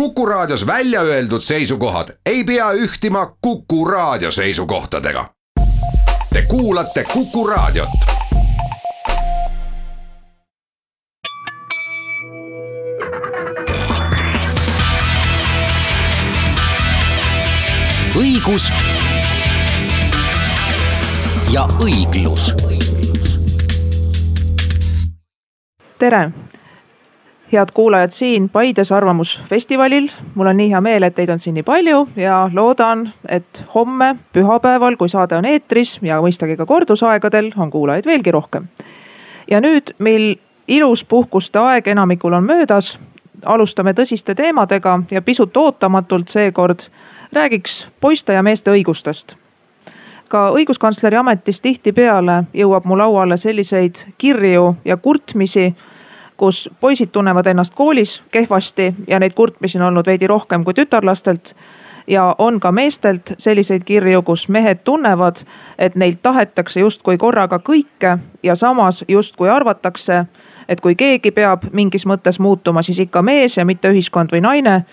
Kuku Raadios välja öeldud seisukohad ei pea ühtima Kuku Raadio seisukohtadega. Te kuulate Kuku Raadiot. õigus ja õiglus. tere, head kuulajad siin Paides Arvamusfestivalil. mul on nii hea meel, et teid on siin nii palju ja loodan, et homme, pühapäeval, kui saade on eetris ja mõistagi ka kordusaegadel, on kuulajaid veelgi rohkem. ja nüüd, mil ilus puhkuste aeg enamikul on möödas, alustame tõsiste teemadega ja pisut ootamatult seekord räägiks poiste ja meeste õigustest ka õiguskantsleri ametis tihtipeale jõuab mu lauale selliseid kirju ja kurtmisi kus poisid tunnevad ennast koolis kehvasti ja neid kurtmisi on olnud veidi rohkem kui tütarlastelt. ja on ka meestelt selliseid kirju, kus mehed tunnevad, et neilt tahetakse justkui korraga kõike ja samas justkui arvatakse, et kui keegi peab mingis mõttes muutuma, siis ikka mees ja mitte ühiskond või naine.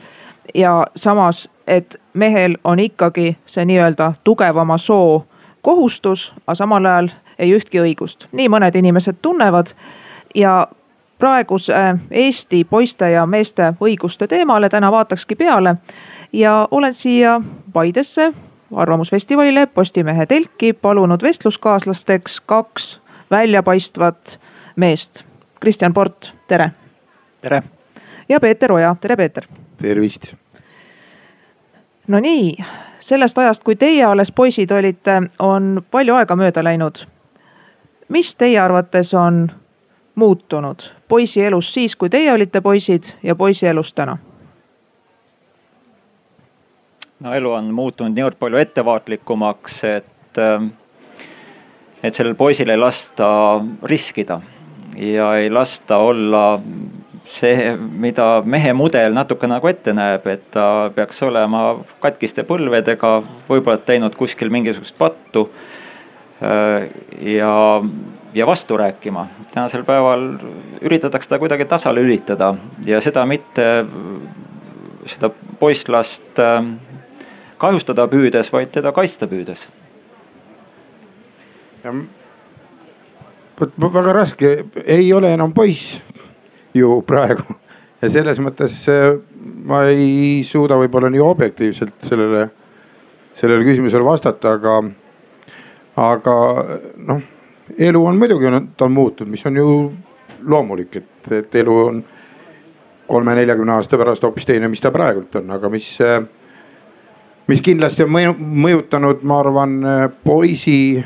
ja samas, et mehel on ikkagi see nii-öelda tugevama soo kohustus, aga samal ajal ei ühtki õigust. nii mõned inimesed tunnevad ja praeguse äh, Eesti poiste ja meeste õiguste teemale täna vaatakski peale. ja olen siia Paidesse arvamusfestivalile Postimehe telki palunud vestluskaaslasteks kaks väljapaistvat meest. Kristjan Port, tere. tere. ja Peeter Oja, tere Peeter. tervist. no nii, sellest ajast, kui teie alles poisid olite, on palju aega mööda läinud. mis teie arvates on muutunud poisi elus siis, kui teie olite poisid ja poisi elus täna? no elu on muutunud niivõrd palju ettevaatlikumaks, et, ähm, et sellel poisil ei lasta riskida ja ei lasta olla see, mida mehe mudel natuke nagu ette näeb, et ta peaks olema katkiste põlvedega, võib-olla teinud kuskil mingisugust pattu. Äh, ja ja vastu rääkima. tänasel päeval üritatakse seda kuidagi tasa lülitada ja seda mitte seda poisslast ähm, kahjustada püüdes, vaid teda kaitsta püüdes. vot väga raske, ei ole enam poiss ju praegu ja selles mõttes äh, ma ei suuda võib-olla nii objektiivselt sellele, sellele küsimusele vastata, aga, aga noh elu on muidugi, ta on muutunud, mis on ju loomulik, et, et elu on kolme-neljakümne aasta pärast hoopis teine, mis ta praegult on, aga mis, mis kindlasti on mõjutanud, ma arvan, poisi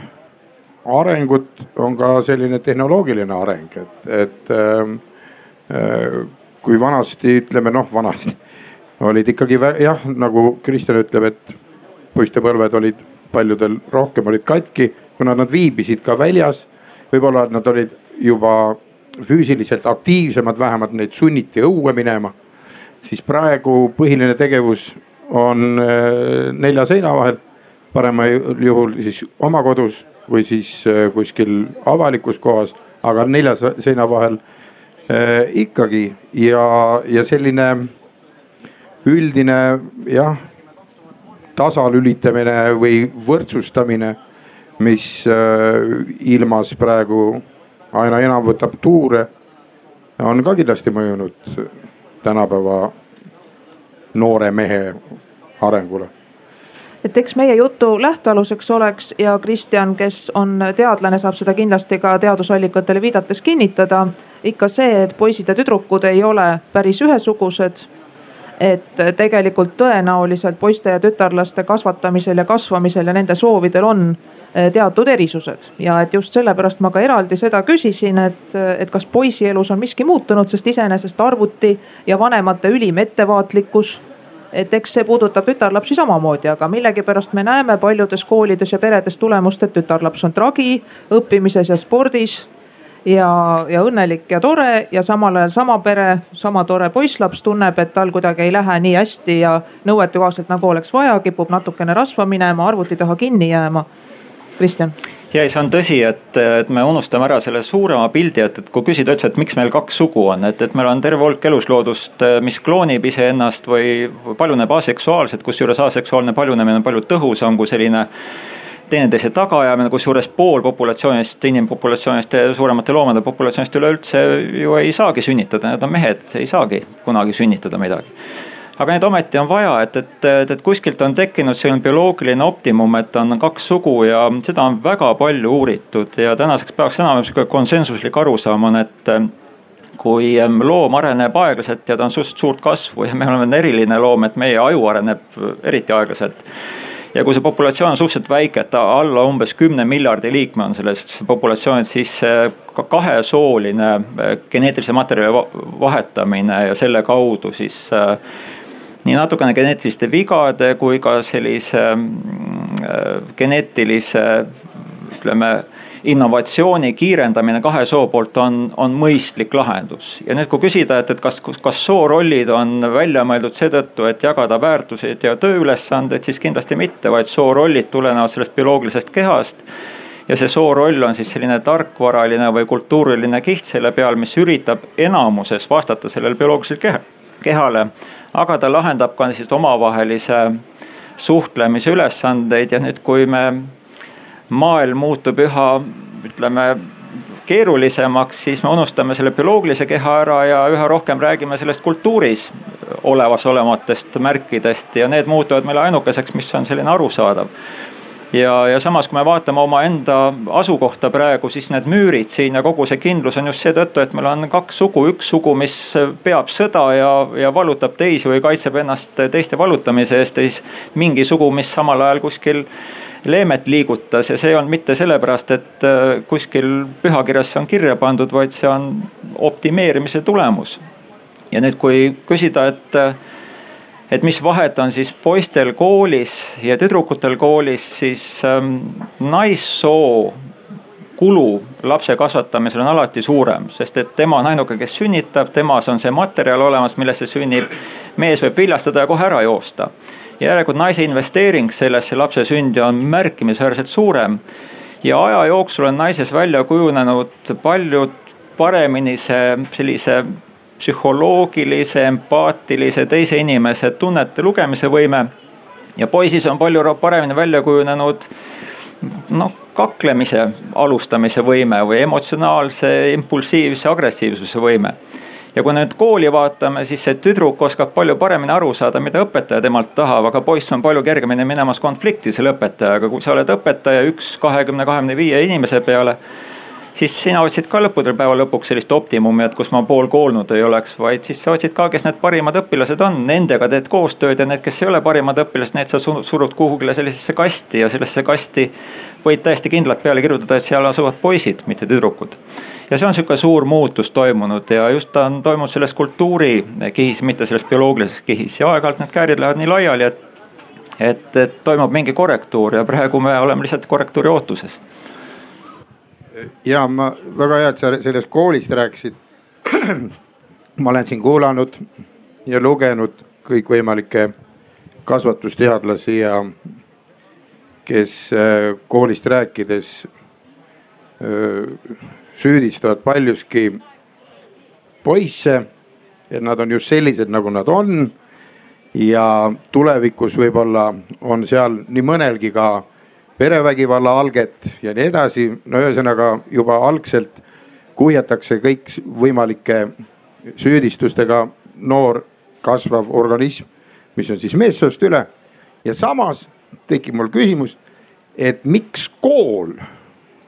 arengut, on ka selline tehnoloogiline areng, et, et äh, kui vanasti ütleme noh, vanasti olid ikkagi jah, nagu Kristjan ütleb, et poistepõlved olid paljudel rohkem olid katki kuna nad viibisid ka väljas, võib-olla nad olid juba füüsiliselt aktiivsemad, vähemalt neid sunniti õue minema. siis praegu põhiline tegevus on äh, nelja seina vahel, paremal juhul siis oma kodus või siis äh, kuskil avalikus kohas, aga nelja seina vahel äh, ikkagi ja, ja selline üldine jah, tasalülitamine või võrdsustamine mis äh, ilmas praegu aina enam võtab tuure, on ka kindlasti mõjunud tänapäeva noore mehe arengule et eks meie jutu lähtealuseks oleks ja Kristjan, kes on teadlane, saab seda kindlasti ka teadusallikatele viidates kinnitada. ikka see, et poisid ja tüdrukud ei ole päris ühesugused. Et tegelikult tõenäoliselt poiste ja tütarlaste kasvatamisel ja kasvamisel ja nende soovidel on Eh, teatud erisused ja et just sellepärast ma ka eraldi seda küsisin, et, et kas poisi elus on miski muutunud, sest iseenesest arvuti ja vanemate ülim ettevaatlikkus et eks see puudutab tütarlapsi samamoodi, aga millegipärast me näeme paljudes koolides ja peredes tulemust, et tütarlaps on tragi õppimises ja spordis. Ja, ja õnnelik ja tore ja samal ajal sama pere, sama tore poisslaps tunneb, et tal kuidagi ei lähe nii hästi ja nõuetekohaselt nagu oleks vaja, kipub natukene rasva minema, arvuti taha kinni jääma Kristjan? ja ei, see on tõsi, et, et me unustame ära selle suurema pildi, et, et kui küsida üldse, et miks meil kaks sugu on, et, et meil on terve hulk elusloodust, mis kloonib iseennast või paljuneb aseksuaalselt, kusjuures aseksuaalne paljunemine on palju tõhusam kui selline teineteise tagaajamine, kusjuures pool populatsioonist, inimpopulatsioonist suuremate loomade populatsioonist üleüldse ju ei saagi sünnitada, need on mehed, ei saagi kunagi sünnitada midagi. Aga neid ometi on vaja, et, et, et, et kuskilt on tekkinud selline bioloogiline optimum, et on kaks sugu ja seda on väga palju uuritud ja tänaseks päevaks enam sihuke konsensuslik arusaam on, et kui loom areneb aeglaselt ja ta on suhteliselt suurt kasvu ja me oleme eriline loom, et meie aju areneb eriti aeglaselt ja kui see populatsioon on suhteliselt väike, et alla umbes kümne miljardi liikme on selles populatsioonis, siis kahesooline geneetilise materjali vahetamine ja selle kaudu siis nii natukene geneetiliste vigade kui ka sellise mm, äh, geneetilise ütleme innovatsiooni kiirendamine kahe soo poolt on, on mõistlik lahendus. ja nüüd, kui küsida, et, et kas, kas soorollid on välja mõeldud seetõttu, et jagada väärtuseid ja tööülesandeid, siis kindlasti mitte, vaid soorollid tulenevad sellest bioloogilisest kehast. ja see sooroll on siis selline tarkvaraline või kultuuriline kiht selle peal, mis üritab enamuses vastata sellele bioloogilisele kehale aga ta lahendab ka siis omavahelise suhtlemise ülesandeid ja nüüd, kui me, maailm muutub üha ütleme keerulisemaks, siis me unustame selle bioloogilise keha ära ja üha rohkem räägime sellest kultuuris olemasolevatest märkidest ja need muutuvad meile ainukeseks, mis on selline arusaadav. Ja, ja samas, kui me vaatame omaenda asukohta praegu, siis need müürid siin ja kogu see kindlus on just seetõttu, et meil on kaks sugu, üks sugu, mis peab sõda ja, ja vallutab teisi või kaitseb ennast teiste vallutamise eest ja siis mingi sugu, mis samal ajal kuskil leemet liigutas ja see ei olnud mitte sellepärast, et äh, kuskil pühakirjas see on kirja pandud, vaid see on optimeerimise tulemus. ja nüüd, kui küsida, et äh, et mis vahet on siis poistel koolis ja tüdrukutel koolis, siis ähm, naissoo kulu lapse kasvatamisel on alati suurem, sest et tema on ainuke, kes sünnitab, temas on see materjal olemas, millest see sünnib. mees võib viljastada ja kohe ära joosta. Järelikult naise investeering sellesse lapse sündi on märkimisväärselt suurem. ja aja jooksul on naises välja kujunenud palju paremini see sellise psühholoogilise, empaatilise, teise inimese tunnete lugemise võime. ja poisis on palju paremini välja kujunenud noh, kaklemise alustamise võime või emotsionaalse, impulsiivse, agressiivsuse võime ja kui nüüd kooli vaatame, siis see tüdruk oskab palju paremini aru saada, mida õpetaja temalt tahab, aga poiss on palju kergemini minemas konflikti selle õpetajaga, kui sa oled õpetaja üks kahekümne, kahekümne viie inimese peale siis sina otsid ka lõppude päeva lõpuks sellist optimumi, et kus ma pool koolnud ei oleks, vaid siis sa otsid ka, kes need parimad õpilased on, nendega teed koostööd ja need, kes ei ole parimad õpilased, need sa surud kuhugile sellisesse kasti ja sellesse kasti võid täiesti kindlalt peale kirjutada, et seal asuvad poisid, mitte tüdrukud. ja see on sihuke suur muutus toimunud ja just ta on toimunud selles kultuurikihis, mitte selles bioloogilises kihis. Ja aeg-ajalt need käärid lähevad nii laiali, et et, et toimub mingi korrektuur ja praegu me oleme lihtsalt korrektuuri ootuses ja ma väga hea, et sa sellest koolist rääkisid. ma olen siin kuulanud ja lugenud kõikvõimalikke kasvatusteadlasi ja kes äh, koolist rääkides äh, süüdistavad paljuski poisse, et nad on just sellised, nagu nad on. ja tulevikus võib-olla on seal nii mõnelgi ka perevägivalla alget ja nii edasi. no ühesõnaga juba algselt kuhjatakse kõikvõimalike süüdistustega noor kasvav organism, mis on siis meessoost üle. ja samas tekib mul küsimus, et miks kool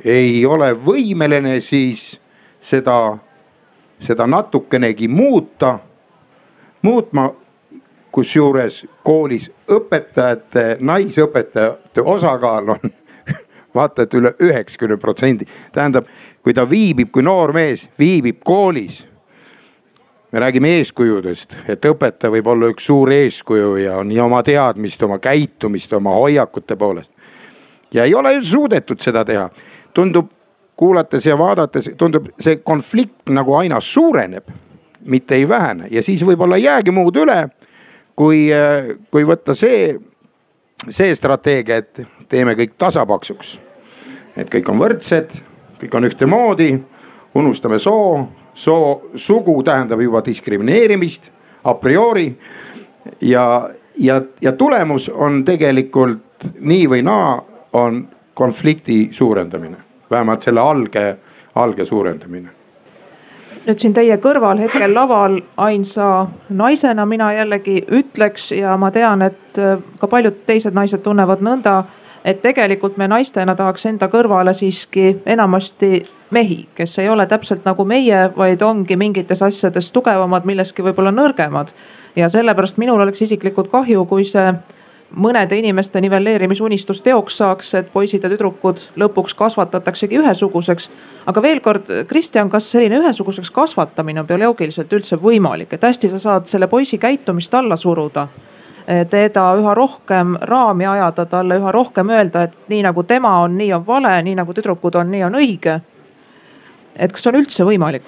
ei ole võimeline siis seda, seda natukenegi muuta, muutma kusjuures koolis õpetajate, naisõpetajate osakaal on vaata et üle üheksakümne protsendi. tähendab, kui ta viibib, kui noor mees viibib koolis. me räägime eeskujudest, et õpetaja võib olla üks suur eeskuju ja nii oma teadmiste, oma käitumiste, oma hoiakute poolest. ja ei ole suudetud seda teha. tundub, kuulates ja vaadates, tundub see konflikt nagu aina suureneb, mitte ei vähene ja siis võib-olla ei jäägi muud üle kui, kui võtta see, see strateegia, et teeme kõik tasapaksuks. et kõik on võrdsed, kõik on ühtemoodi, unustame soo, soo, sugu tähendab juba diskrimineerimist a priori. ja, ja, ja tulemus on tegelikult nii või naa, on konflikti suurendamine, vähemalt selle alge, alge suurendamine nüüd siin teie kõrval hetkel laval ainsa naisena mina jällegi ütleks ja ma tean, et äh, ka paljud teised naised tunnevad nõnda, et tegelikult me naistena tahaks enda kõrvale siiski enamasti mehi, kes ei ole täpselt nagu meie, vaid ongi mingites asjades tugevamad, milleski võib-olla nõrgemad. ja sellepärast minul oleks isiklikult kahju, kui see mõnede inimeste nivelleerimisunistus teoks saaks, et poisid ja tüdrukud lõpuks kasvatataksegi ühesuguseks. aga veel kord, Kristjan, kas selline ühesuguseks kasvatamine on bioloogiliselt üldse võimalik, et hästi sa saad selle poisi käitumist alla suruda? teda üha rohkem raami ajada, talle üha rohkem öelda, et nii nagu tema on, nii on vale, nii nagu tüdrukud on, nii on õige. et kas see on üldse võimalik?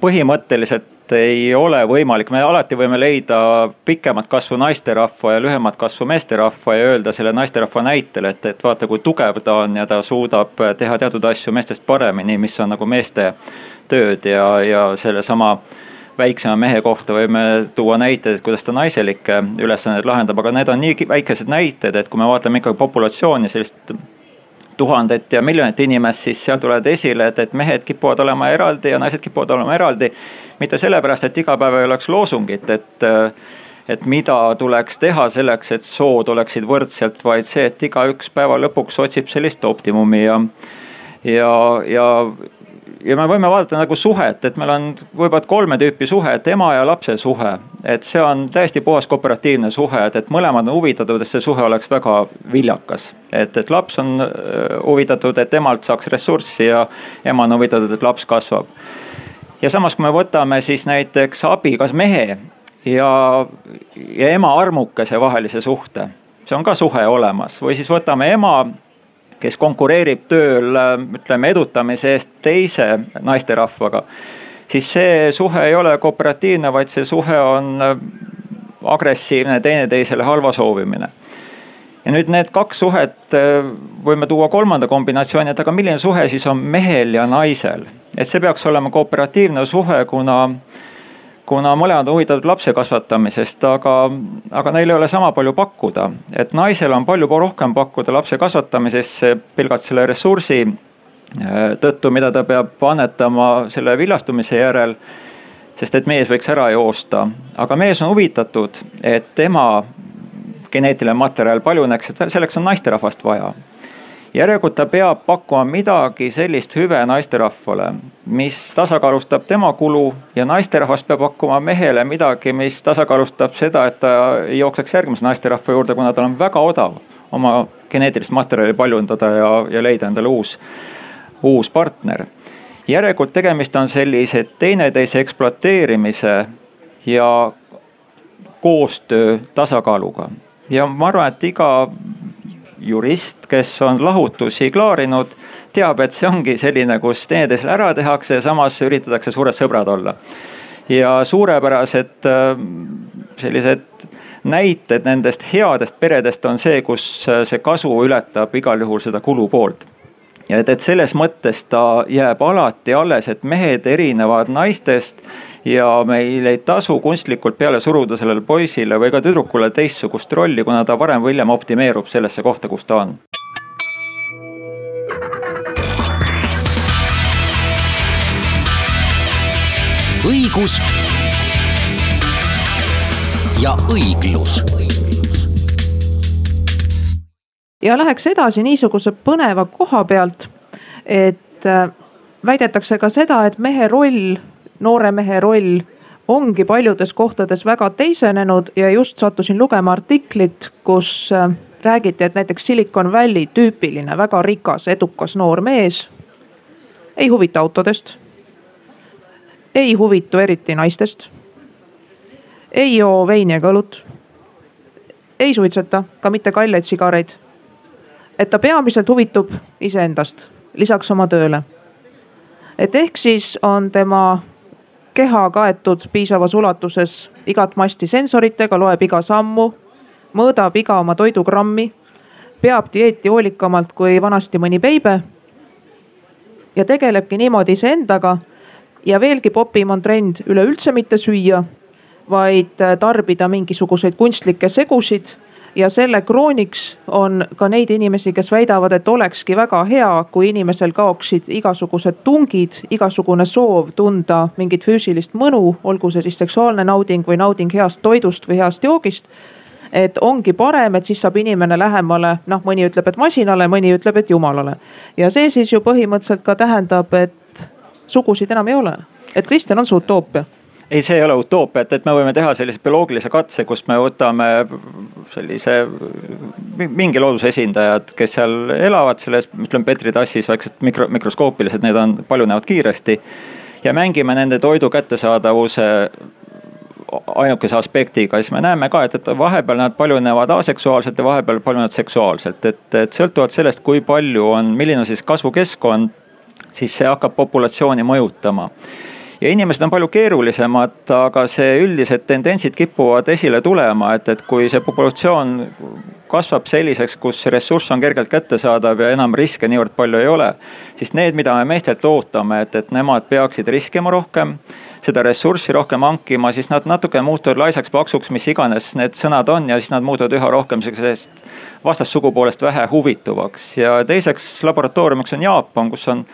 põhimõtteliselt ei ole võimalik, me alati võime leida pikemat kasvu naisterahva ja lühemat kasvu meesterahva ja öelda selle naisterahva näitel, et, et vaata, kui tugev ta on ja ta suudab teha teatud asju meestest paremini, mis on nagu meeste tööd ja, ja sellesama väiksema mehe kohta võime tuua näiteid, kuidas ta naiselikke ülesandeid lahendab, aga need on nii väikesed näited, et kui me vaatame ikkagi populatsiooni, sellist tuhandet ja miljonit inimest, siis seal tulevad esile, et, et mehed kipuvad olema eraldi ja naised kipuvad olema eraldi. mitte sellepärast, et iga päev ei oleks loosungit, et, et mida tuleks teha selleks, et sood oleksid võrdselt, vaid see, et igaüks päeva lõpuks otsib sellist optimumi ja, ja, ja ja me võime vaadata nagu suhet, et meil on võib-olla kolme tüüpi suhe, et ema ja lapse suhe. et see on täiesti puhas kooperatiivne suhe, et, et mõlemad on huvitatud, et see suhe oleks väga viljakas. et, et laps on äh, huvitatud, et emalt saaks ressurssi ja ema on huvitatud, et laps kasvab. ja samas, kui me võtame siis näiteks abikas mehe ja, ja ema armukese vahelise suhte, see on ka suhe olemas või siis võtame ema kes konkureerib tööl, ütleme edutamise eest teise naisterahvaga. siis see suhe ei ole kooperatiivne, vaid see suhe on äh, agressiivne, teineteisele halva soovimine. ja nüüd need kaks suhet äh, võime tuua kolmanda kombinatsiooni, et aga milline suhe siis on mehel ja naisel. et see peaks olema kooperatiivne suhe, kuna kuna mõlemad on huvitatud lapse kasvatamisest, aga, aga neil ei ole sama palju pakkuda. et naisel on palju rohkem pakkuda lapse kasvatamisesse pelgalt selle ressursi äh, tõttu, mida ta peab annetama selle viljastumise järel. sest et mees võiks ära joosta, aga mees on huvitatud, et tema geneetiline materjal paljuneks, selleks on naisterahvast vaja järelikult ta peab pakkuma midagi sellist hüve naisterahvale, mis tasakaalustab tema kulu ja naisterahvas peab pakkuma mehele midagi, mis tasakaalustab seda, et ta ei jookseks järgmise naisterahva juurde, kuna tal on väga odav oma geneetilist materjali paljundada ja, ja leida endale uus, uus partner. järelikult tegemist on sellise teineteise ekspluateerimise ja koostöö tasakaaluga ja ma arvan, et iga jurist, kes on lahutusi klaarinud, teab, et see ongi selline, kus teineteisele ära tehakse ja samas üritatakse suured sõbrad olla. ja suurepärased äh, sellised näited nendest headest peredest on see, kus äh, see kasu ületab igal juhul seda kulu poolt et, et selles mõttes ta jääb alati alles, et mehed erinevad naistest ja meil ei tasu kunstlikult peale suruda sellele poisile või ka tüdrukule teistsugust rolli, kuna ta varem või hiljem optimeerub sellesse kohta, kus ta on. õigus ja õiglus ja läheks edasi niisuguse põneva koha pealt, et äh, väidetakse ka seda, et mehe roll, noore mehe roll ongi paljudes kohtades väga teisenenud ja just sattusin lugema artiklit, kus äh, räägiti, et näiteks Silicon Valley tüüpiline väga rikas, edukas noor mees ei huvita autodest. ei huvitu eriti naistest. ei joo veini ega õlut. ei suitseta ka mitte kalleid sigareid et ta peamiselt huvitub iseendast, lisaks oma tööle. et ehk siis on tema keha kaetud piisavas ulatuses igat masti sensoritega, loeb iga sammu, mõõdab iga oma toidugrammi, peab dieeti hoolikamalt kui vanasti mõni beibe ja tegelebki niimoodi iseendaga. ja veelgi popim on trend üleüldse mitte süüa, vaid tarbida mingisuguseid kunstlikke segusid ja selle krooniks on ka neid inimesi, kes väidavad, et olekski väga hea, kui inimesel kaoksid igasugused tungid, igasugune soov tunda mingit füüsilist mõnu, olgu see siis seksuaalne nauding või nauding heast toidust või heast joogist et ongi parem, et siis saab inimene lähemale, noh, mõni ütleb, et masinale, mõni ütleb, et jumalale. ja see siis ju põhimõtteliselt ka tähendab, et sugusid enam ei ole, et Kristjan on see utoopia ei, see ei ole utoopia, et, et me võime teha sellise bioloogilise katse, kus me võtame sellise mingi looduse esindajad, kes seal elavad selles, ütleme Petri tassis, väiksed mikro, mikroskoopilised, need on, paljunevad kiiresti. ja mängime nende toidu kättesaadavuse ainukese aspektiga, siis me näeme ka, et, et vahepeal nad paljunevad aseksuaalselt ja vahepeal paljunevad seksuaalselt, et, et sõltuvalt sellest, kui palju on, milline on siis kasvukeskkond, siis see hakkab populatsiooni mõjutama ja inimesed on palju keerulisemad, aga see üldised tendentsid kipuvad esile tulema, et, et kui see populatsioon kasvab selliseks, kus ressurss on kergelt kättesaadav ja enam riske niivõrd palju ei ole. siis need, mida me meestelt ootame, et, et nemad peaksid riskima rohkem seda ressurssi rohkem hankima, siis nad natuke muutuvad laisaks, paksuks, mis iganes need sõnad on ja siis nad muutuvad üha rohkem sellisest vastassugupoolest vähe huvituvaks. ja teiseks laboratooriumiks on Jaapan, kus on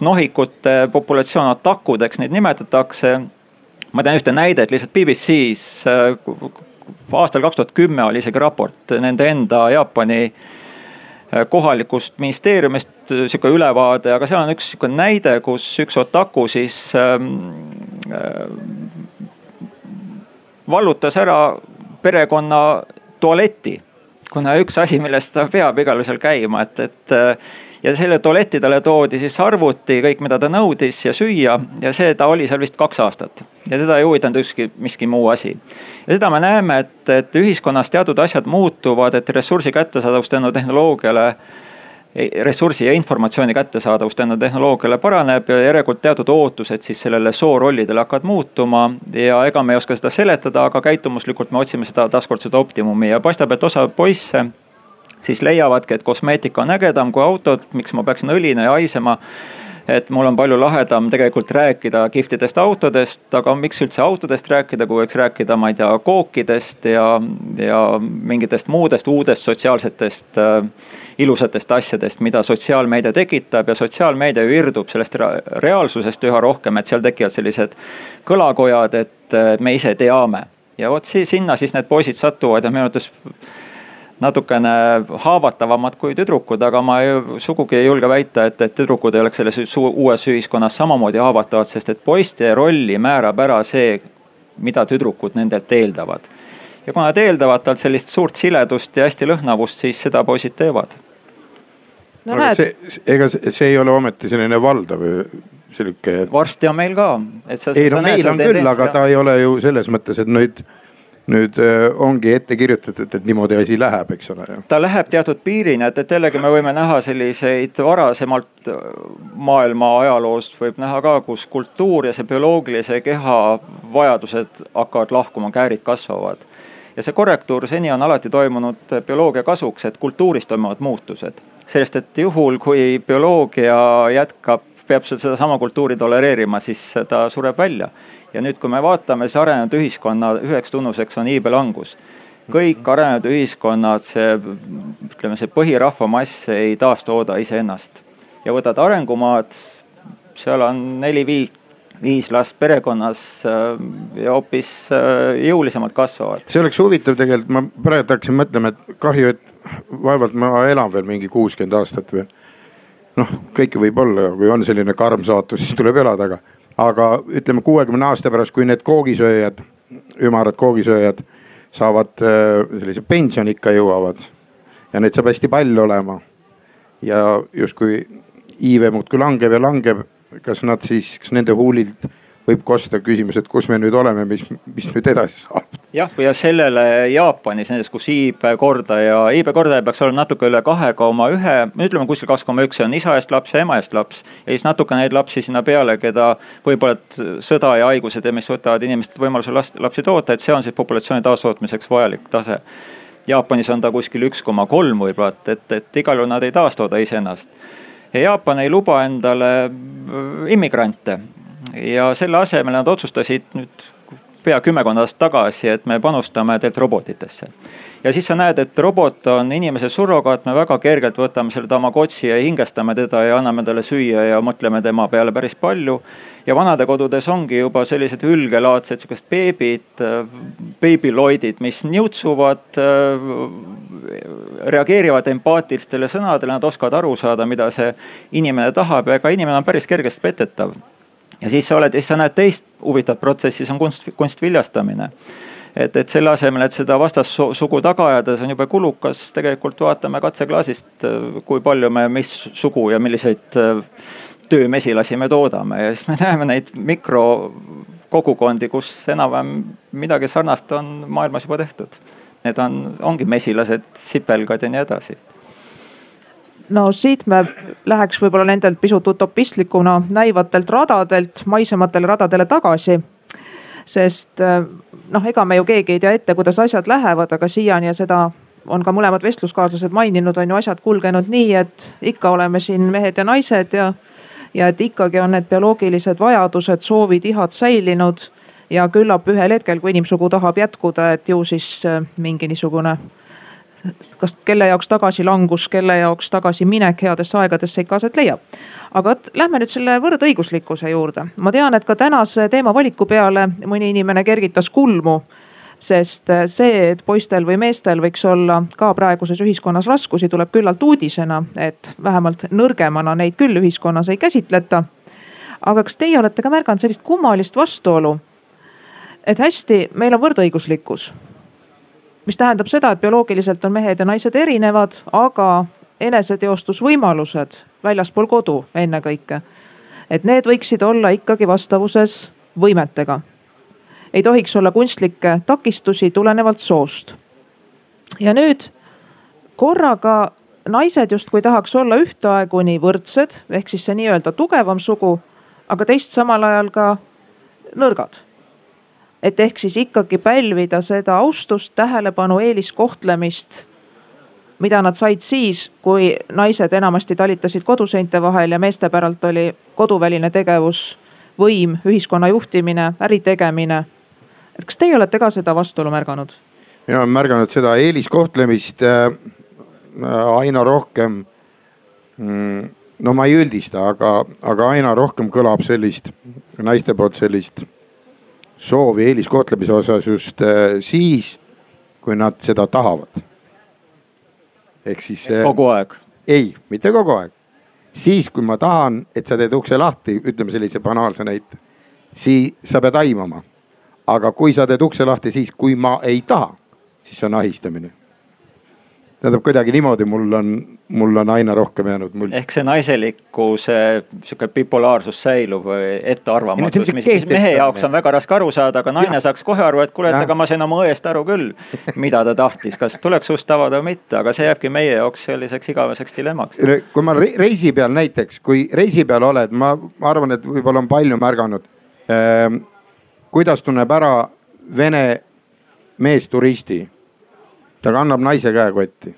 nohikute populatsioon atakudeks neid nimetatakse. ma tean ühte näidet lihtsalt BBC-s aastal kaks tuhat kümme oli isegi raport nende enda Jaapani Äh, kohalikust ministeeriumist äh, sihuke ülevaade, aga seal on üks sihuke näide, kus üks otaku siis ähm, äh, vallutas ära perekonna tualeti. kuna üks asi, millest ta peab igal juhul käima, et, et ja selle tualetti talle toodi siis arvuti, kõik, mida ta nõudis ja süüa ja see, ta oli seal vist kaks aastat ja teda ei huvitanud ükski, miski muu asi. ja seda me näeme, et, et ühiskonnas teatud asjad muutuvad, et ressursi kättesaadavus tänu tehnoloogiale ressursi ja informatsiooni kättesaadavus tänu tehnoloogiale paraneb ja järelikult teatud ootused siis sellele soorollidele hakkavad muutuma. ja ega me ei oska seda seletada, aga käitumuslikult me otsime seda taaskord seda optimumi ja paistab, et osa poisse siis leiavadki, et kosmeetika on ägedam kui autod, miks ma peaksin õline ja haisema et mul on palju lahedam tegelikult rääkida kihvtidest autodest, aga miks üldse autodest rääkida, kui võiks rääkida, ma ei tea, kookidest ja, ja mingitest muudest uudest sotsiaalsetest äh, ilusatest asjadest, mida sotsiaalmeedia tekitab ja sotsiaalmeedia ju irdub sellest reaalsusest üha rohkem, et seal tekivad sellised kõlakojad, et me ise teame. Ja vot sinna siis need poisid satuvad ja minu arvates natukene haavatavamad kui tüdrukud, aga ma ei, sugugi ei julge väita, et, et tüdrukud ei oleks selles uues ühiskonnas samamoodi haavatavad, sest et poiste rolli määrab ära see, mida tüdrukud nendelt eeldavad. ja kui nad eeldavad talt sellist suurt siledust ja hästi lõhnavust, siis seda poisid teevad. no aga see, ega see ei ole ometi selline valdav sihuke. varsti on meil ka, et sa. ei no meil on küll, aga ta ei ole ju selles mõttes, et nüüd nüüd äh, ongi ette kirjutatud, et niimoodi asi läheb, eks ole. ta läheb teatud piirini, et, et jällegi me võime näha selliseid varasemalt äh, maailma ajaloost võib näha ka, kus kultuur ja see bioloogilise keha vajadused hakkavad lahkuma, käärid kasvavad. ja see korrektuur seni on alati toimunud bioloogia kasuks, et kultuuris toimuvad muutused. sellest, et juhul kui bioloogia jätkab peab sedasama kultuuri tolereerima, siis ta sureb välja ja nüüd, kui me vaatame, siis arenenud ühiskonna üheks tunnuseks on iibelangus. kõik arenenud ühiskonnad, see ütleme, see põhirahvamass ei taastooda iseennast ja võtad arengumaad, seal on neli-viis viis last perekonnas äh, ja hoopis äh, jõulisemalt kasvavad. see oleks huvitav tegelikult, ma praegu hakkasin mõtlema, et kahju, et vaevalt ma elan veel mingi kuuskümmend aastat või. noh, kõike võib olla, kui on selline karm saatus, siis tuleb elada, aga aga ütleme kuuekümne aasta pärast, kui need koogisööjad, ümarad koogisööjad saavad äh, sellise pensioniikka jõuavad ja neid saab hästi palju olema. ja justkui iive muudkui langeb ja langeb, kas nad siis, kas nende huulilt võib kosta küsimus, et kus me nüüd oleme, mis, mis nüüd edasi saab. Jah, ja sellele Jaapanis, nendes, kus iibe kordaja, iibe kordaja peaks olema natuke üle kahe koma ühe, ütleme kuskil kaks koma üks, see on isa eest laps ja ema eest laps. ja siis natuke neid lapsi sinna peale, keda võib-olla sõda ja haigused ja mis võtavad inimestelt võimaluse last, lapsi toota, et see on siis populatsiooni taastootmiseks vajalik tase. Jaapanis on ta kuskil üks koma kolm võib-olla, et, et, et igal juhul nad ei taastooda iseennast ja Jaapan ei luba endale immigrante ja selle asemel nad otsustasid nüüd pea kümmekond aastat tagasi, et me panustame tegelikult robotitesse. ja siis sa näed, et robot on inimese surrogaat, me väga kergelt võtame selle Tamagotši ja hingestame teda ja anname talle süüa ja mõtleme tema peale päris palju. ja vanadekodudes ongi juba sellised hülgelaadsed sihukesed beebid, beebiloidid, mis niutsuvad reageerivad empaatilistele sõnadele, nad oskavad aru saada, mida see inimene tahab ja ega inimene on päris kergesti petetav ja siis sa oled siis sa näed teist huvitavat protsessi, see on kunst, kunstviljastamine et, et selle asemel, et seda vastassugu taga ajada, see on jube kulukas, tegelikult vaatame katseklaasist, kui palju me, mis sugu ja milliseid äh, töömesilasi me toodame. Ja siis me näeme neid mikrokogukondi, kus enam-vähem midagi sarnast on maailmas juba tehtud. Need on, ongi mesilased, sipelgad ja nii edasi no siit me läheks võib-olla nendelt pisut utopistlikuna näivatelt radadelt maisematele radadele tagasi. sest äh, noh, ega me ju keegi ei tea ette, kuidas asjad lähevad, aga siiani ja seda on ka mõlemad vestluskaaslased maininud, on ju asjad kulgenud nii, et ikka oleme siin mehed ja naised ja, ja et ikkagi on need bioloogilised vajadused, soovid, ihad säilinud. ja küllap ühel hetkel, kui inimsugu tahab jätkuda, et ju siis äh, mingi niisugune kas kelle jaoks tagasilangus, kelle jaoks tagasiminek headesse aegadesse ikka aset leiab. aga vot lähme nüüd selle võrdõiguslikkuse juurde. ma tean, et ka tänase teemavaliku peale mõni inimene kergitas kulmu sest see, et poistel või meestel võiks olla ka praeguses ühiskonnas raskusi, tuleb küllalt uudisena, et vähemalt nõrgemana neid küll ühiskonnas ei käsitleta. aga kas teie olete ka märganud sellist kummalist vastuolu? et hästi, meil on võrdõiguslikkus mis tähendab seda, et bioloogiliselt on mehed ja naised erinevad, aga eneseteostusvõimalused väljaspool kodu ennekõike. et need võiksid olla ikkagi vastavuses võimetega. ei tohiks olla kunstlikke takistusi tulenevalt soost. ja nüüd korraga naised justkui tahaks olla ühtaegu nii võrdsed, ehk siis see nii-öelda tugevam sugu, aga teist samal ajal ka nõrgad et ehk siis ikkagi pälvida seda austust, tähelepanu, eeliskohtlemist mida nad said siis, kui naised enamasti talitasid koduseinte vahel ja meeste päralt oli koduväline tegevus, võim, ühiskonna juhtimine, äri tegemine. et kas teie olete ka seda vastuolu märganud? mina olen märganud seda eeliskohtlemist äh, aina rohkem. Mm, no ma ei üldista, aga, aga aina rohkem kõlab sellist naiste poolt sellist soovi eeliskohtlemise osas just äh, siis, kui nad seda tahavad. ehk siis. kogu aeg? ei, mitte kogu aeg. siis, kui ma tahan, et sa teed ukse lahti, ütleme sellise banaalse näite, siis sa pead aimama. aga kui sa teed ukse lahti siis, kui ma ei taha, siis on ahistamine tähendab kuidagi niimoodi, mul on, mul on aina rohkem jäänud mulje. ehk see naiselikkuse sihuke bipolaarsus säilub või ettearvamatus, mis, mis mehe jaoks on väga raske aru saada, aga naine ja. saaks kohe aru, et kuule, et ega ma sain oma õest aru küll, mida ta tahtis, kas tuleks ust avada või mitte, aga see jääbki meie jaoks selliseks igaveseks dilemmaks. kui ma reisi peal näiteks, kui reisi peal oled, ma, ma arvan, et võib-olla on palju märganud eh,. kuidas tunneb ära Vene meesturisti ta kannab naise käekotti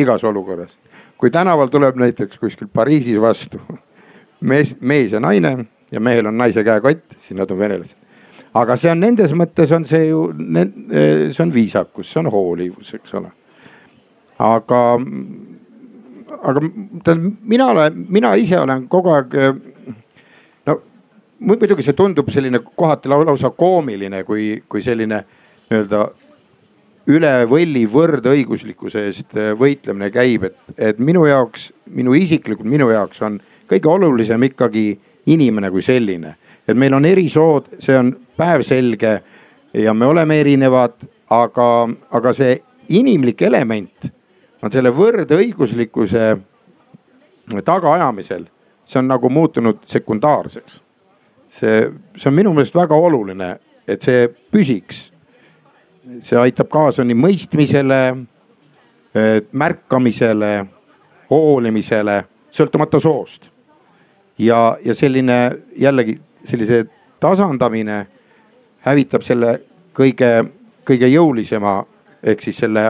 igas olukorras. kui tänaval tuleb näiteks kuskil Pariisis vastu mees, mees ja naine ja mehel on naise käekott, siis nad on venelased. aga see on nendes mõttes on see ju, see on viisakus, see on hoolivus, eks ole. aga, aga tähendab, mina olen, mina ise olen kogu aeg no muidugi see tundub selline kohati lausa koomiline, kui, kui selline nii-öelda üle võlli võrdõiguslikkuse eest äh, võitlemine käib, et, et minu jaoks, minu isiklikult minu jaoks on kõige olulisem ikkagi inimene kui selline. et meil on erisood, see on päevselge ja me oleme erinevad, aga, aga see inimlik element on selle võrdõiguslikkuse tagaajamisel, see on nagu muutunud sekundaarseks. see, see on minu meelest väga oluline, et see püsiks see aitab kaasa nii mõistmisele, märkamisele, hoolimisele, sõltumata soost. ja, ja selline jällegi sellise tasandamine hävitab selle kõige, kõige jõulisema ehk siis selle,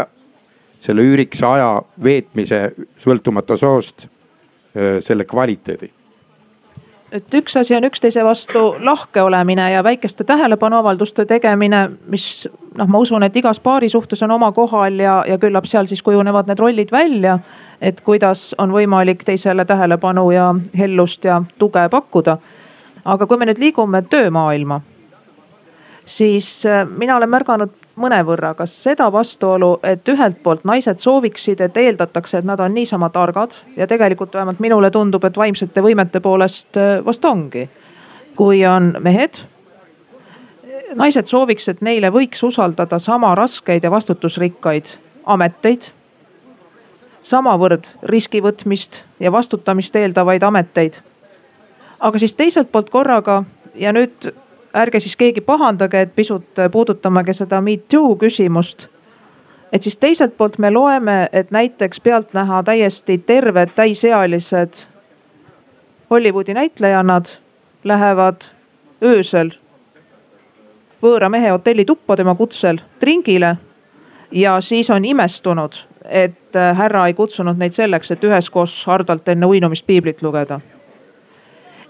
selle üürikse aja veetmise sõltumata soost selle kvaliteedi et üks asi on üksteise vastu lahke olemine ja väikeste tähelepanuavalduste tegemine, mis noh, ma usun, et igas paari suhtes on oma kohal ja, ja küllap seal siis kujunevad need rollid välja. et kuidas on võimalik teisele tähelepanu ja hellust ja tuge pakkuda. aga kui me nüüd liigume töömaailma, siis äh, mina olen märganud mõnevõrra, kas seda vastuolu, et ühelt poolt naised sooviksid, et eeldatakse, et nad on niisama targad ja tegelikult vähemalt minule tundub, et vaimsete võimete poolest äh, vast ongi. kui on mehed, naised sooviks, et neile võiks usaldada sama raskeid ja vastutusrikkaid ameteid. samavõrd riski võtmist ja vastutamist eeldavaid ameteid. aga siis teiselt poolt korraga ja nüüd ärge siis keegi pahandage, et pisut puudutamegi seda me too küsimust. et siis teiselt poolt me loeme, et näiteks pealtnäha täiesti terved täisealised Hollywoodi näitlejannad lähevad öösel võõra mehe hotellituppa tema kutsel tringile. ja siis on imestunud, et härra ei kutsunud neid selleks, et üheskoos hardalt enne uinumist piiblit lugeda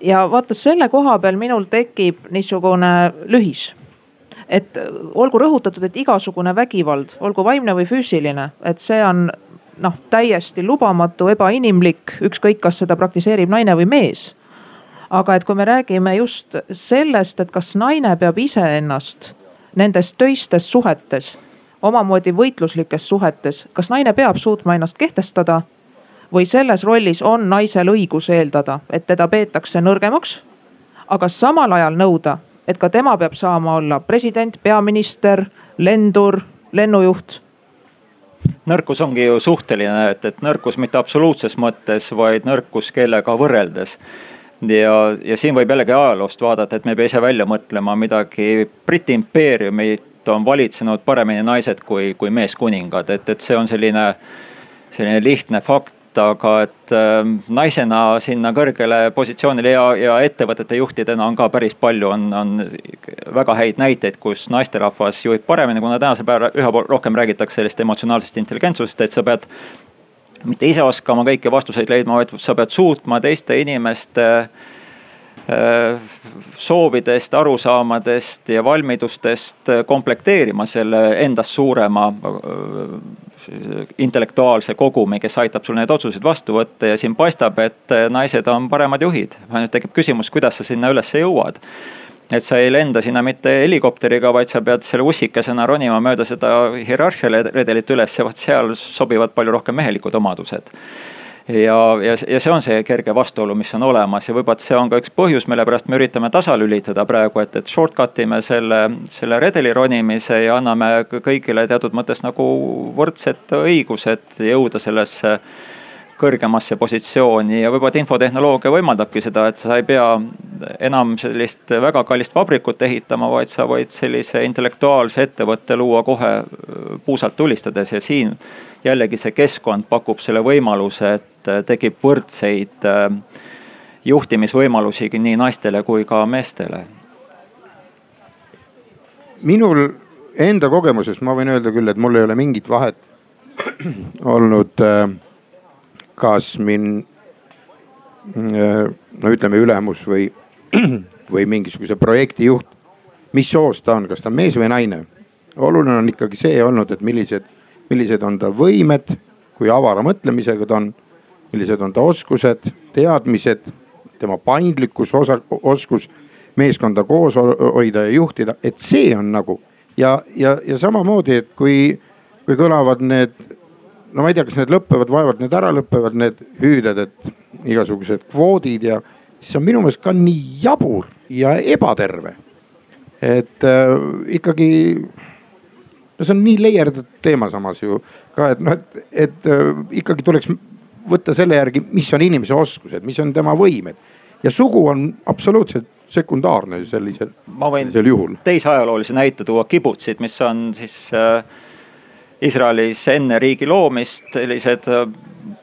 ja vaata selle koha peal minul tekib niisugune lühis et olgu rõhutatud, et igasugune vägivald, olgu vaimne või füüsiline, et see on noh, täiesti lubamatu, ebainimlik, ükskõik, kas seda praktiseerib naine või mees. aga et kui me räägime just sellest, et kas naine peab iseennast nendes töistes suhetes, omamoodi võitluslikes suhetes, kas naine peab suutma ennast kehtestada või selles rollis on naisel õigus eeldada, et teda peetakse nõrgemaks. aga samal ajal nõuda, et ka tema peab saama olla president, peaminister, lendur, lennujuht nõrkus ongi ju suhteline, et, et nõrkus mitte absoluutses mõttes, vaid nõrkus kellega võrreldes. ja, ja siin võib jällegi ajaloost vaadata, et me ei pea ise välja mõtlema midagi. Briti impeeriumit on valitsenud paremini naised kui, kui meeskuningad, et, et see on selline, selline lihtne fakt aga et äh, naisena sinna kõrgele positsioonile ja, ja ettevõtete juhtidena on ka päris palju, on, on väga häid näiteid, kus naisterahvas juhib paremini, kuna tänasel päeval üha rohkem räägitakse sellest emotsionaalsest intelligentsusest, et sa pead mitte ise oskama kõiki vastuseid leidma, vaid sa pead suutma teiste inimeste äh, soovidest, arusaamadest ja valmidustest komplekteerima selle endast suurema intellektuaalse kogumi, kes aitab sul neid otsuseid vastu võtta ja siin paistab, et naised on paremad juhid. ainult tekib küsimus, kuidas sa sinna ülesse jõuad et sa ei lenda sinna mitte helikopteriga, vaid sa pead selle ussikesena ronima mööda seda hierarhia redelit üles ja vot seal sobivad palju rohkem mehelikud omadused ja, ja, ja see on see kerge vastuolu, mis on olemas ja võib-olla see on ka üks põhjus, mille pärast me üritame tasalülitada praegu, et, et shortcut ime selle, selle redeli ronimise ja anname kõigile teatud mõttes nagu võrdsed õigused jõuda sellesse kõrgemasse positsiooni ja võib-olla infotehnoloogia võimaldabki seda, et sa ei pea enam sellist väga kallist vabrikut ehitama, vaid sa võid sellise intellektuaalse ettevõtte luua kohe puusalt tulistades ja siin jällegi see keskkond pakub selle võimaluse, et tekib võrdseid äh, juhtimisvõimalusi nii naistele kui ka meestele. minul enda kogemusest ma võin öelda küll, et mul ei ole mingit vahet olnud äh, kas min-, no ütleme ülemus või, või mingisuguse projekti juht, mis soost ta on, kas ta on mees või naine. oluline on ikkagi see olnud, et millised, millised on ta võimed, kui avara mõtlemisega ta on, millised on ta oskused, teadmised, tema paindlikkus, osa, oskus meeskonda koos hoida ja juhtida, et see on nagu ja, ja, ja samamoodi, et kui, kui kõlavad need no ma ei tea, kas need lõpevad, vaevalt need ära lõpevad, need hüüded, et igasugused kvoodid ja see on minu meelest ka nii jabur ja ebaterve. et äh, ikkagi, no see on nii leierdatud teema samas ju ka, et noh, et, et äh, ikkagi tuleks võtta selle järgi, mis on inimese oskused, mis on tema võimed ja sugu on absoluutselt sekundaarne sellisel, sellisel juhul. teise ajaloolise näite tuua, kibutsid, mis on siis äh Iisraelis enne riigi loomist sellised äh,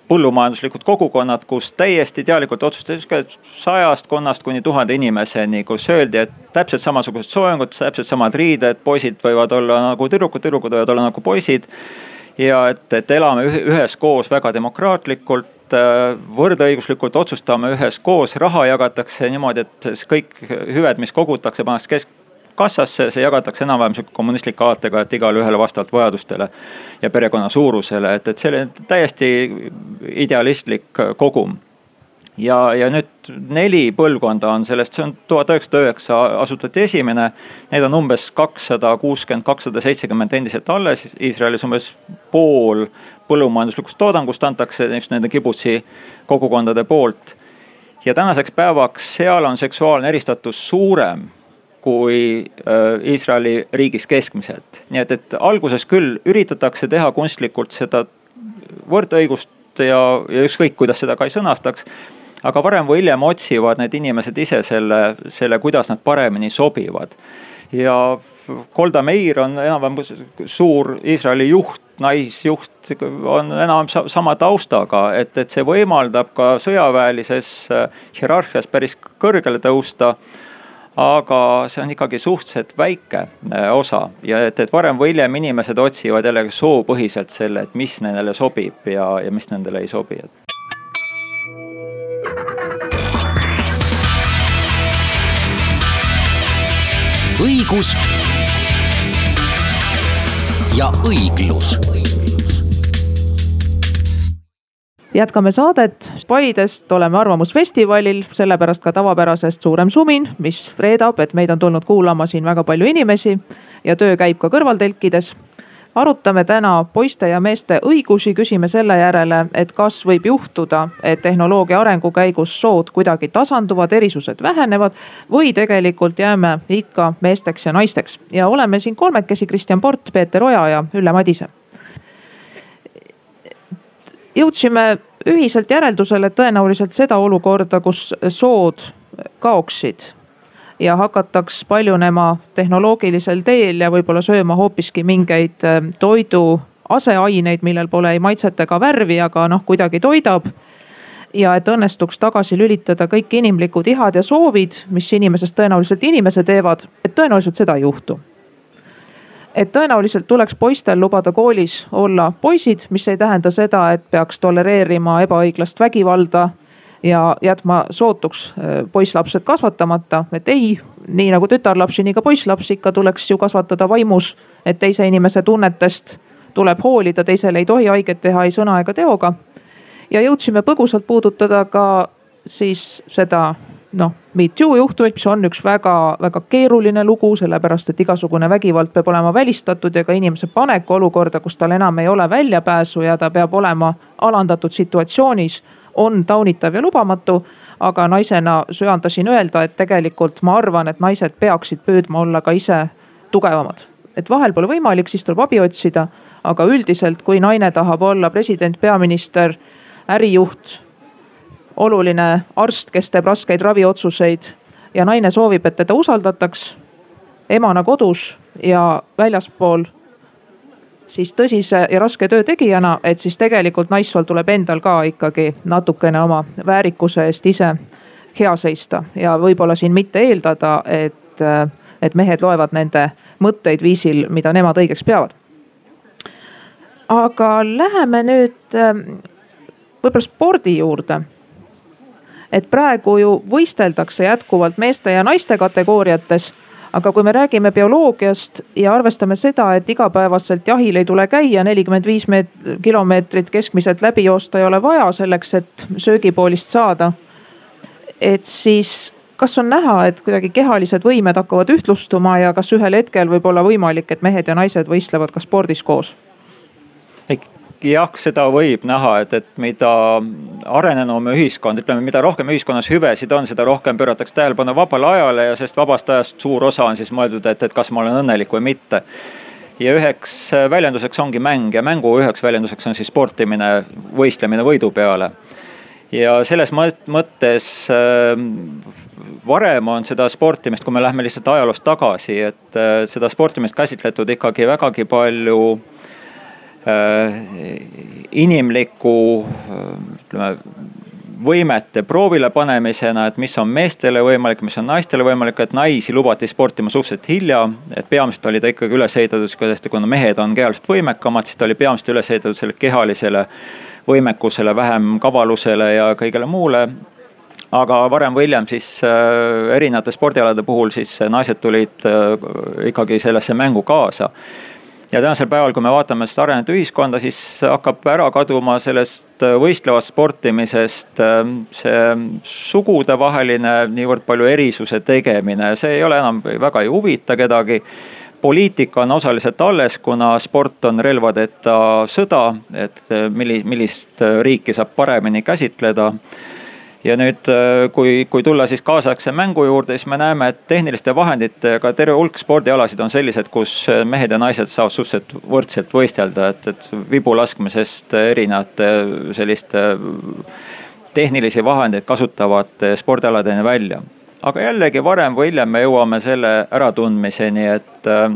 põllumajanduslikud kogukonnad, kus täiesti teadlikult otsustati sajast konnast kuni tuhande inimeseni, kus öeldi, et täpselt samasugused soojangud, täpselt samad riided, poisid võivad olla nagu tüdrukud, tüdrukud võivad olla nagu poisid. Ja et, et elame üheskoos väga demokraatlikult et võrdõiguslikult otsustame üheskoos, raha jagatakse niimoodi, et kõik hüved, mis kogutakse, pannakse keskkassasse, see jagatakse enam-vähem sihuke kommunistliku aatega, et igale ühele vastavalt vajadustele ja perekonna suurusele, et, et see oli täiesti idealistlik kogum ja, ja nüüd neli põlvkonda on sellest, see on tuhat üheksasada üheksa asutati esimene. Neid on umbes kakssada kuuskümmend, kakssada seitsekümmend endiselt alles, Iisraelis umbes pool põllumajanduslikust toodangust antakse just nende kibutsi kogukondade poolt. ja tänaseks päevaks seal on seksuaalne eristatus suurem kui äh, Iisraeli riigis keskmiselt. nii et, et alguses küll üritatakse teha kunstlikult seda võrdõigust ja, ja ükskõik, kuidas seda ka ei sõnastaks aga varem või hiljem otsivad need inimesed ise selle, selle, kuidas nad paremini sobivad. ja Golda Meir on enam-vähem suur Iisraeli juht, naisjuht, on enam-vähem sama taustaga, et, et see võimaldab ka sõjaväelises äh, hierarhias päris kõrgele tõusta. Aga see on ikkagi suhteliselt väike äh, osa. Ja et, et varem või hiljem inimesed otsivad jällegi soopõhiselt selle, et mis nendele sobib ja, ja mis nendele ei sobi, et õigus ja õiglus. jätkame saadet Paidest, oleme Arvamusfestivalil, sellepärast ka tavapärasest suurem sumin, mis reedab, et meid on tulnud kuulama siin väga palju inimesi ja töö käib ka kõrvaltelkides arutame täna poiste ja meeste õigusi, küsime selle järele, et kas võib juhtuda, et tehnoloogia arengu käigus sood kuidagi tasanduvad, erisused vähenevad või tegelikult jääme ikka meesteks ja naisteks. ja oleme siin kolmekesi, Kristjan Port, Peeter Oja ja Ülle Madise. jõudsime ühiselt järeldusele, tõenäoliselt seda olukorda, kus sood kaoksid ja hakataks paljunema tehnoloogilisel teel ja võib-olla sööma hoopiski mingeid äh, toidu aseaineid, millel pole ei maitset ega värvi, aga noh, kuidagi toidab. ja et õnnestuks tagasi lülitada kõik inimlikud ihad ja soovid, mis inimesest tõenäoliselt inimese teevad, et tõenäoliselt seda ei juhtu et tõenäoliselt tuleks poistel lubada koolis olla poisid, mis ei tähenda seda, et peaks tolereerima ebaõiglast vägivalda ja jätma sootuks äh, poisslapsed kasvatamata, et ei, nii nagu tütarlapsi, nii ka poisslapsi ikka tuleks ju kasvatada vaimus, et teise inimese tunnetest tuleb hoolida, teisele ei tohi haiget teha ei sõna ega teoga. ja jõudsime põgusalt puudutada ka siis seda noh, Me Too juhtumit, mis on üks väga-väga keeruline lugu, sellepärast et igasugune vägivald peab olema välistatud ja ka inimese panek olukorda, kus tal enam ei ole väljapääsu ja ta peab olema alandatud situatsioonis on taunitav ja lubamatu. aga naisena söandasin öelda, et tegelikult ma arvan, et naised peaksid püüdma olla ka ise tugevamad et vahel pole võimalik, siis tuleb abi otsida. aga üldiselt, kui naine tahab olla president, peaminister, ärijuht, oluline arst, kes teeb raskeid raviotsuseid ja naine soovib, et teda usaldataks emana kodus ja väljaspool siis tõsise ja raske töö tegijana, et siis tegelikult naissool tuleb endal ka ikkagi natukene oma väärikuse eest ise hea seista ja võib-olla siin mitte eeldada, et, et mehed loevad nende mõtteid viisil, mida nemad õigeks peavad. aga läheme nüüd võib-olla spordi juurde. et praegu ju võisteldakse jätkuvalt meeste ja naiste kategooriates aga kui me räägime bioloogiast ja arvestame seda, et igapäevaselt jahil ei tule käia, nelikümmend viis kilomeetrit keskmiselt läbi joosta ei ole vaja selleks, et söögipoolist saada. et siis kas on näha, et kuidagi kehalised võimed hakkavad ühtlustuma ja kas ühel hetkel võib olla võimalik, et mehed ja naised võistlevad ka spordis koos? Jah, seda võib näha, et, et mida arenenum ühiskond, ütleme, mida rohkem ühiskonnas hüvesid on, seda rohkem pööratakse tähelepanu vabale ajale ja sellest vabast ajast suur osa on siis mõeldud, et, et kas ma olen õnnelik või mitte. ja üheks väljenduseks ongi mäng ja mängu üheks väljenduseks on siis sportimine, võistlemine võidu peale. ja selles mõttes äh, varem on seda sportimist, kui me läheme lihtsalt ajaloos tagasi, et äh, seda sportimist käsitletud ikkagi vägagi palju inimliku ütleme võimete proovile panemisena, et mis on meestele võimalik, mis on naistele võimalik, et naisi lubati sportima suhteliselt hilja. et peamiselt oli ta ikkagi üles ehitatud, kuna mehed on kehaliselt võimekamad, siis ta oli peamiselt üles ehitatud sellele kehalisele võimekusele, vähem kavalusele ja kõigele muule aga varem või hiljem siis äh, erinevate spordialade puhul siis naised tulid äh, ikkagi sellesse mängu kaasa ja tänasel päeval, kui me vaatame seda arenenud ühiskonda, siis hakkab ära kaduma sellest äh, võistlevast sportimisest see sugudevaheline niivõrd palju erisuse tegemine, see ei ole enam väga ei huvita kedagi. Poliitika on osaliselt alles, kuna sport on relvadeta sõda, et millist, millist riiki saab paremini käsitleda ja nüüd, äh, kui, kui tulla siis kaasaegse mängu juurde, siis me näeme, et tehniliste vahenditega terve hulk spordialasid on sellised, kus äh, mehed ja naised saavad suhteliselt võrdselt võistelda, et, et vibu laskmisest erinevate selliste tehnilisi vahendeid kasutavate spordialadeni välja. aga jällegi varem või hiljem me jõuame selle äratundmiseni, et äh,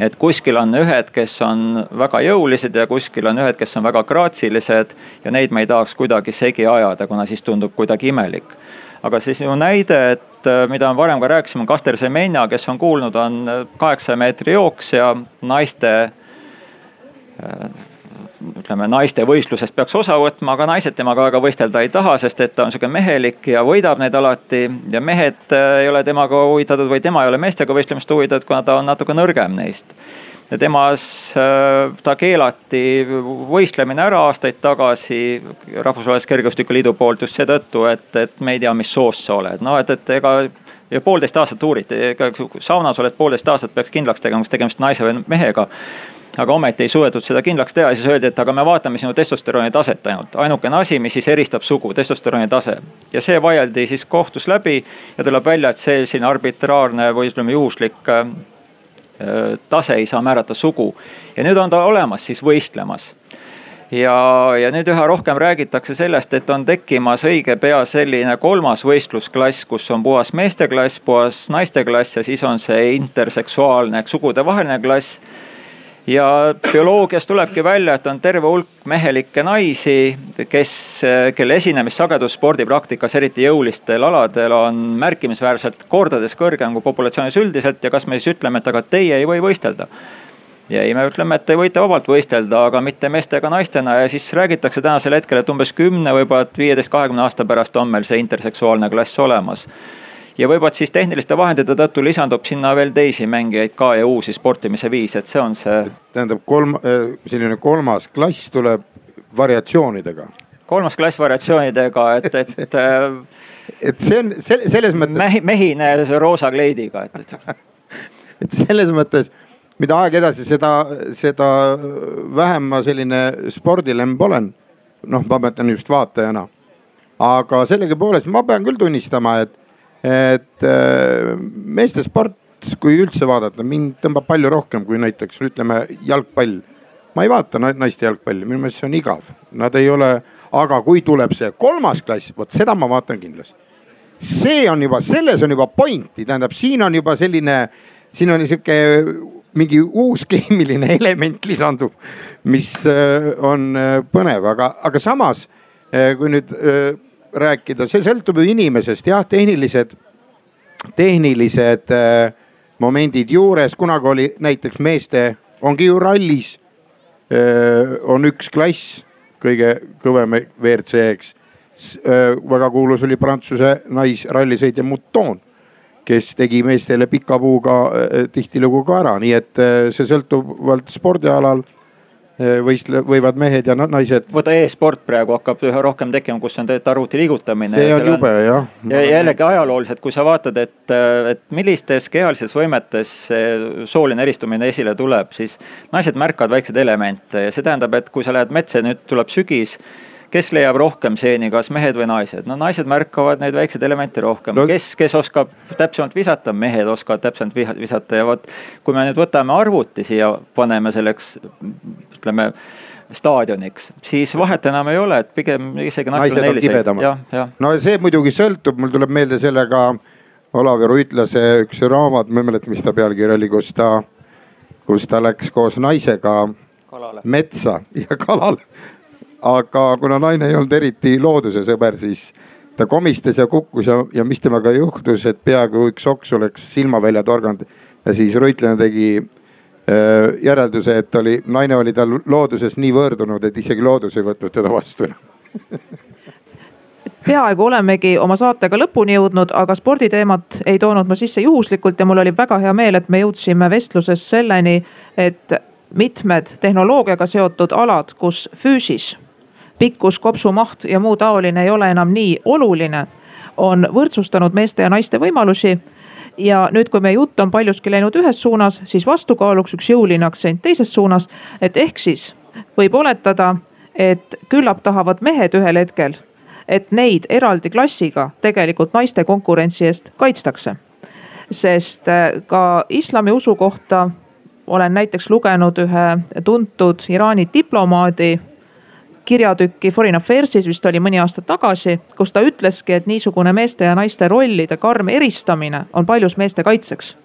et kuskil on ühed, kes on väga jõulised ja kuskil on ühed, kes on väga graatsilised ja neid me ei tahaks kuidagi segi ajada, kuna siis tundub kuidagi imelik. aga siis ju näide, et äh, mida me varem ka rääkisime, Kaster Semenja, kes on kuulnud, on kaheksa meetri jooksja, naiste äh, ütleme naiste võistlusest peaks osa võtma, aga naised temaga väga võistelda ei taha, sest et ta on sihuke mehelik ja võidab neid alati. ja mehed äh, ei ole temaga huvitatud või tema ei ole meestega võistlemist huvitatud, kuna ta on natuke nõrgem neist. ja temas, äh, ta keelati võistlemine ära aastaid tagasi Rahvusvahelise Kergejõustikuliidu poolt just seetõttu, et, et me ei tea, mis soost sa oled. no et, et ega ja poolteist aastat uuriti, saunas oled poolteist aastat, peaks kindlaks tegema, kas tegemist naise või mehega aga ometi ei suudetud seda kindlaks teha ja siis öeldi, et aga me vaatame sinu testosterooni taset ainult. ainukene asi, mis siis eristab sugu, testosterooni tase. ja see vaieldi siis kohtus läbi ja tuleb välja, et see selline arbitraarne või ütleme juhuslik äh, tase ei saa määrata sugu. ja nüüd on ta olemas siis võistlemas ja, ja nüüd üha rohkem räägitakse sellest, et on tekkimas õige pea selline kolmas võistlusklass, kus on puhas meesteklass, puhas naisteklass ja siis on see interseksuaalne ehk sugudevaheline klass ja bioloogias tulebki välja, et on terve hulk mehelikke naisi, kes, kelle esinemissagedus spordipraktikas, eriti jõulistel aladel, on märkimisväärselt kordades kõrgem kui populatsioonis üldiselt ja kas me siis ütleme, et aga teie ei või võistelda? Ja ei, me ütleme, et te võite vabalt võistelda, aga mitte meeste ega naistena. Ja siis räägitakse tänasel hetkel, et umbes kümne, võib-olla viieteist, kahekümne aasta pärast on meil see interseksuaalne klass olemas ja võib-olla siis tehniliste vahendite tõttu lisandub sinna veel teisi mängijaid ka ja uusi sportimise viise, et see on see. tähendab kolm, äh, selline kolmas klass tuleb variatsioonidega. kolmas klass variatsioonidega, et, et et see on selles mõttes mehi,. mehine roosa kleidiga, et, et. et selles mõttes, mida aeg edasi, seda, seda vähem ma selline spordilemb olen. noh, ma mõtlen just vaatajana. aga sellegipoolest ma pean küll tunnistama, et et äh, meeste sport, kui üldse vaadata, mind tõmbab palju rohkem kui näiteks ütleme jalgpall. ma ei vaata naiste jalgpalli, minu meelest see on igav, nad ei ole, aga kui tuleb see kolmas klass, vot seda ma vaatan kindlasti. see on juba, selles on juba pointi, tähendab, siin on juba selline, siin on sihuke mingi uus keemiline element lisandub, mis äh, on äh, põnev, aga, aga samas kui nüüd rääkida, see sõltub ju inimesest, jah, tehnilised, tehnilised äh, momendid juures, kunagi oli näiteks meeste, ongi ju rallis äh,. on üks klass, kõige kõvem WRC, eks äh,. väga kuulus oli Prantsuse naisrallisõitja Mouton, kes tegi meestele pika puuga äh, tihtilugu ka ära, nii et äh, see sõltuvalt spordialal võistle-, võivad mehed ja naised. vaata e-sport praegu hakkab üha rohkem tekkima, kus on tegelikult arvuti liigutamine. see on jube jah. ja jällegi ajalooliselt, kui sa vaatad, et, et millistes kehalistes võimetes sooline eristumine esile tuleb, siis naised märkavad väikseid elemente ja see tähendab, et kui sa lähed metsa ja nüüd tuleb sügis kes leiab rohkem seeni, kas mehed või naised? no naised märkavad neid väikseid elemente rohkem no., kes, kes oskab täpsemalt visata, mehed oskavad täpsemalt visata ja vot. kui me nüüd võtame arvuti siia, paneme selleks, ütleme staadioniks, siis vahet enam ei ole, et pigem isegi naised on kibedamad. no see muidugi sõltub, mul tuleb meelde sellega Olavi Ruitlase üks raamat, ma ei mäleta, mis ta pealkiri oli, kus ta, kus ta läks koos naisega kalale. metsa ja kalale aga kuna naine ei olnud eriti looduse sõber, siis ta komistas ja kukkus ja, ja mis temaga juhtus, et peaaegu üks oks oleks silmavälja torganud. ja siis Ruitlane tegi järelduse, et oli, naine oli tal looduses nii võõrdunud, et isegi loodus ei võtnud teda vastu enam peaaegu olemegi oma saatega lõpuni jõudnud, aga sporditeemat ei toonud ma sisse juhuslikult ja mul oli väga hea meel, et me jõudsime vestluses selleni, et mitmed tehnoloogiaga seotud alad, kus füüsis, pikkus, kopsumaht ja muu taoline ei ole enam nii oluline, on võrdsustanud meeste ja naiste võimalusi ja nüüd, kui meie jutt on paljuski läinud ühes suunas, siis vastukaaluks üks jõuline aktsent teises suunas. et ehk siis võib oletada, et küllap tahavad mehed ühel hetkel et neid eraldi klassiga tegelikult naiste konkurentsi eest kaitstakse. sest äh, ka islamiusu kohta olen näiteks lugenud ühe tuntud Iraani diplomaadi kirjatükki Foreign Affairs'is vist oli mõni aasta tagasi, kus ta ütleski, et niisugune meeste ja naiste rollide karm eristamine on paljus meeste kaitseks.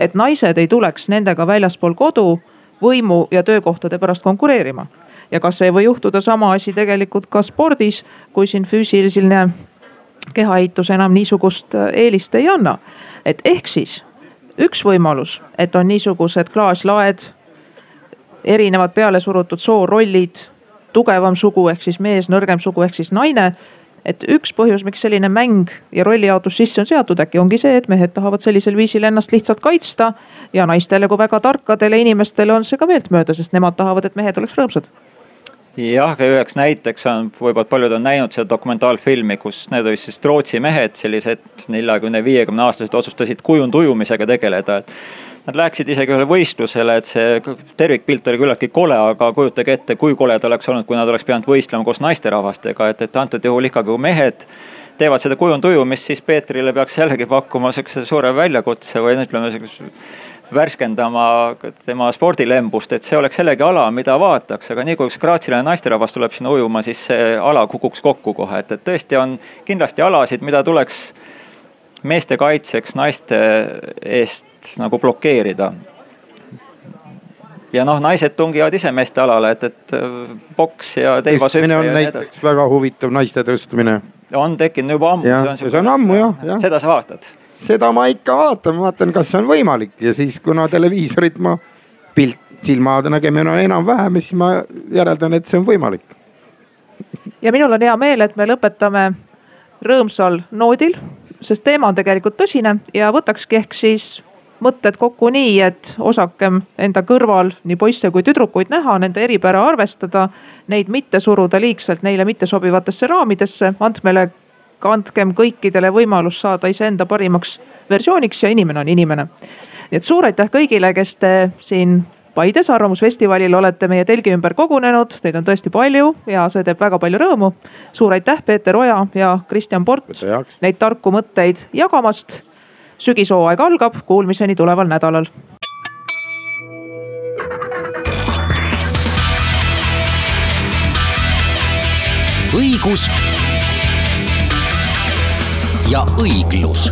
et naised ei tuleks nendega väljaspool kodu võimu ja töökohtade pärast konkureerima ja kas ei või juhtuda sama asi tegelikult ka spordis, kui siin füüsiline kehaehitus enam niisugust äh, eelist ei anna. et ehk siis üks võimalus, et on niisugused klaaslaed, erinevad pealesurutud soorollid, tugevam sugu ehk siis mees, nõrgem sugu ehk siis naine et üks põhjus, miks selline mäng ja rollijaotus sisse on seatud, äkki ongi see, et mehed tahavad sellisel viisil ennast lihtsalt kaitsta. ja naistele kui väga tarkadele inimestele on see ka meeltmööda, sest nemad tahavad, et mehed oleks rõõmsad jah, aga üheks näiteks on, võib-olla paljud on näinud seda dokumentaalfilmi, kus need olid siis Rootsi mehed, sellised neljakümne, viiekümne aastased otsustasid kujundujumisega tegeleda, et. Nad läksid isegi ühele võistlusele, et see tervikpilt oli küllaltki kole, aga kujutage ette, kui kole ta oleks olnud, kui nad oleks pidanud võistlema koos naisterahvastega, et, et antud juhul ikkagi mehed teevad seda kujundujumist, siis Peetrile peaks jällegi pakkuma sihukese suure väljakutse või ütleme sihukese värskendama tema spordilembust, et see oleks jällegi ala, mida vaataks, aga nii kui üks graatsilane naisterahvas tuleb sinna ujuma, siis see ala kukuks kokku kohe, et, et tõesti on kindlasti alasid, mida tuleks meeste kaitseks naiste eest nagu blokeerida ja noh, naised tungivad ise meeste alale, et, et poks ja teivashüpe. on näiteks väga huvitav naiste tõstmine. on tekkinud juba ammu. see on ammu jah, jah. seda sa vaatad seda ma ikka vaatan, vaatan, kas see on võimalik ja siis kuna televiisorit ma pilt silma nägemine on enam-vähem, siis ma järeldan, et see on võimalik. ja minul on hea meel, et me lõpetame rõõmsal noodil, sest teema on tegelikult tõsine ja võtakski ehk siis mõtted kokku nii, et osakem enda kõrval nii poisse kui tüdrukuid näha, nende eripära arvestada. Neid mitte suruda liigselt neile mittesobivatesse raamidesse, andmele andkem kõikidele võimalus saada iseenda parimaks versiooniks ja inimene on inimene. nii et suur aitäh kõigile, kes te siin Paides Arvamusfestivalil olete meie telgi ümber kogunenud, teid on tõesti palju ja see teeb väga palju rõõmu. suur aitäh, Peeter Oja ja Kristjan Port neid tarku mõtteid jagamast. sügishooaeg algab, kuulmiseni tuleval nädalal. õigus ja õiglus